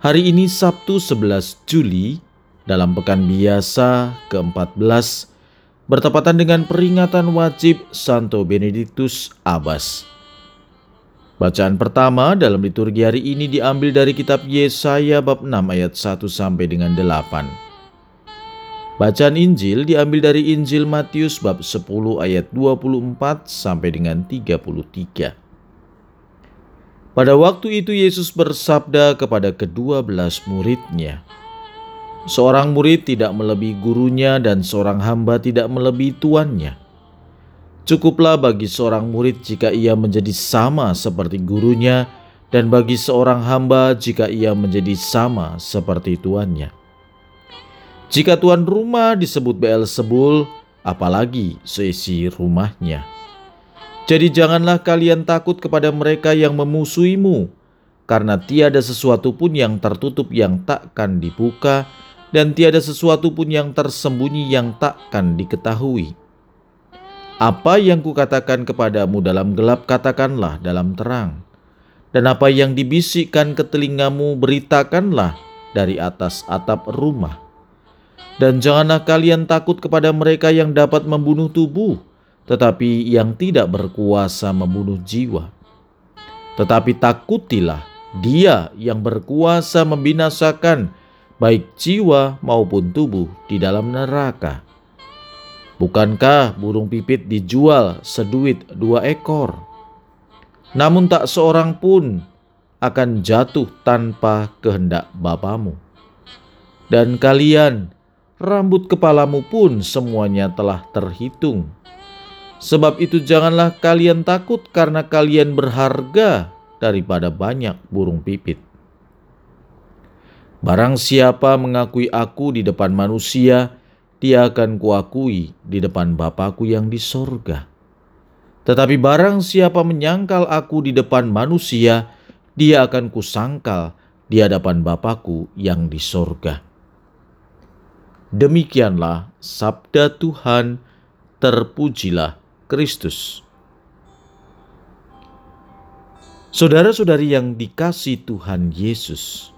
Hari ini Sabtu 11 Juli dalam pekan biasa ke-14 bertepatan dengan peringatan wajib Santo Benedictus Abbas. Bacaan pertama dalam liturgi hari ini diambil dari kitab Yesaya bab 6 ayat 1 sampai dengan 8. Bacaan Injil diambil dari Injil Matius bab 10 ayat 24 sampai dengan 33. Pada waktu itu Yesus bersabda kepada kedua belas muridnya, Seorang murid tidak melebihi gurunya dan seorang hamba tidak melebihi tuannya. Cukuplah bagi seorang murid jika ia menjadi sama seperti gurunya dan bagi seorang hamba jika ia menjadi sama seperti tuannya. Jika tuan rumah disebut Beelzebul, apalagi seisi rumahnya. Jadi janganlah kalian takut kepada mereka yang memusuhimu, karena tiada sesuatu pun yang tertutup yang takkan dibuka, dan tiada sesuatu pun yang tersembunyi yang takkan diketahui. Apa yang kukatakan kepadamu dalam gelap, katakanlah dalam terang. Dan apa yang dibisikkan ke telingamu, beritakanlah dari atas atap rumah. Dan janganlah kalian takut kepada mereka yang dapat membunuh tubuh, tetapi yang tidak berkuasa membunuh jiwa. Tetapi takutilah dia yang berkuasa membinasakan baik jiwa maupun tubuh di dalam neraka. Bukankah burung pipit dijual seduit dua ekor? Namun tak seorang pun akan jatuh tanpa kehendak Bapamu. Dan kalian, rambut kepalamu pun semuanya telah terhitung. Sebab itu janganlah kalian takut karena kalian berharga daripada banyak burung pipit. Barang siapa mengakui aku di depan manusia, dia akan kuakui di depan Bapakku yang di sorga. Tetapi barang siapa menyangkal aku di depan manusia, dia akan kusangkal di hadapan Bapakku yang di sorga. Demikianlah sabda Tuhan, terpujilah Kristus. Saudara-saudari yang dikasih Tuhan Yesus,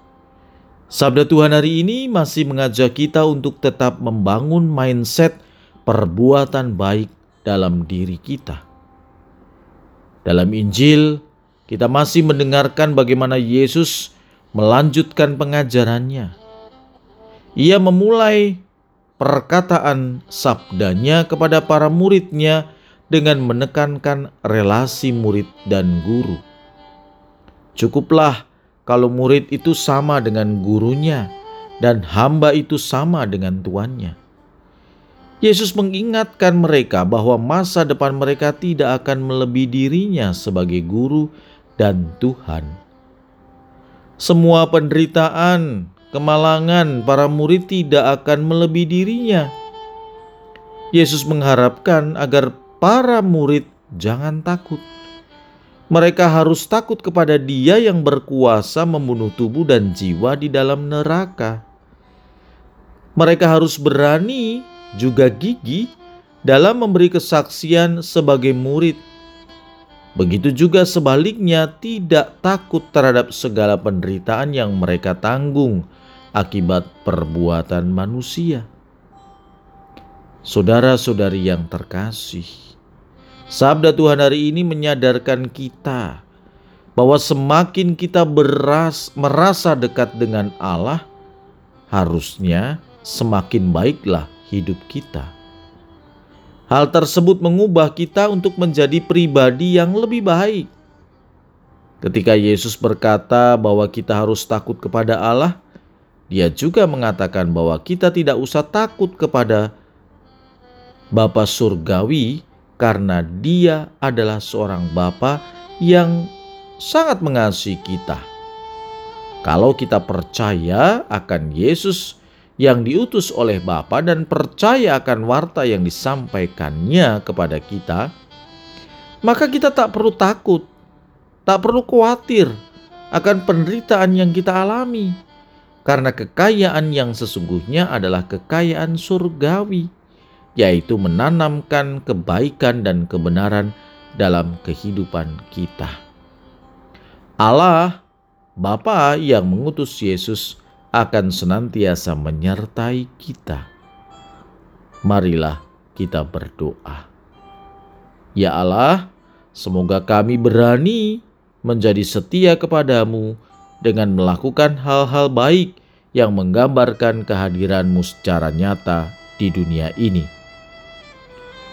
sabda Tuhan hari ini masih mengajak kita untuk tetap membangun mindset perbuatan baik dalam diri kita. Dalam Injil, kita masih mendengarkan bagaimana Yesus melanjutkan pengajarannya. Ia memulai perkataan sabdanya kepada para muridnya dengan menekankan relasi murid dan guru. Cukuplah kalau murid itu sama dengan gurunya dan hamba itu sama dengan tuannya. Yesus mengingatkan mereka bahwa masa depan mereka tidak akan melebihi dirinya sebagai guru dan Tuhan. Semua penderitaan, kemalangan para murid tidak akan melebihi dirinya. Yesus mengharapkan agar para murid jangan takut. Mereka harus takut kepada Dia yang berkuasa membunuh tubuh dan jiwa di dalam neraka. Mereka harus berani juga gigi dalam memberi kesaksian sebagai murid. Begitu juga sebaliknya, tidak takut terhadap segala penderitaan yang mereka tanggung akibat perbuatan manusia. Saudara-saudari yang terkasih, Sabda Tuhan hari ini menyadarkan kita bahwa semakin kita beras, merasa dekat dengan Allah, harusnya semakin baiklah hidup kita. Hal tersebut mengubah kita untuk menjadi pribadi yang lebih baik. Ketika Yesus berkata bahwa kita harus takut kepada Allah, Dia juga mengatakan bahwa kita tidak usah takut kepada Bapa Surgawi karena Dia adalah seorang Bapa yang sangat mengasihi kita. Kalau kita percaya akan Yesus yang diutus oleh Bapa dan percaya akan warta yang disampaikannya kepada kita, maka kita tak perlu takut, tak perlu khawatir akan penderitaan yang kita alami, karena kekayaan yang sesungguhnya adalah kekayaan surgawi, yaitu menanamkan kebaikan dan kebenaran dalam kehidupan kita. Allah Bapa yang mengutus Yesus akan senantiasa menyertai kita. Marilah kita berdoa. Ya Allah, semoga kami berani menjadi setia kepadamu dengan melakukan hal-hal baik yang menggambarkan kehadiranmu secara nyata di dunia ini.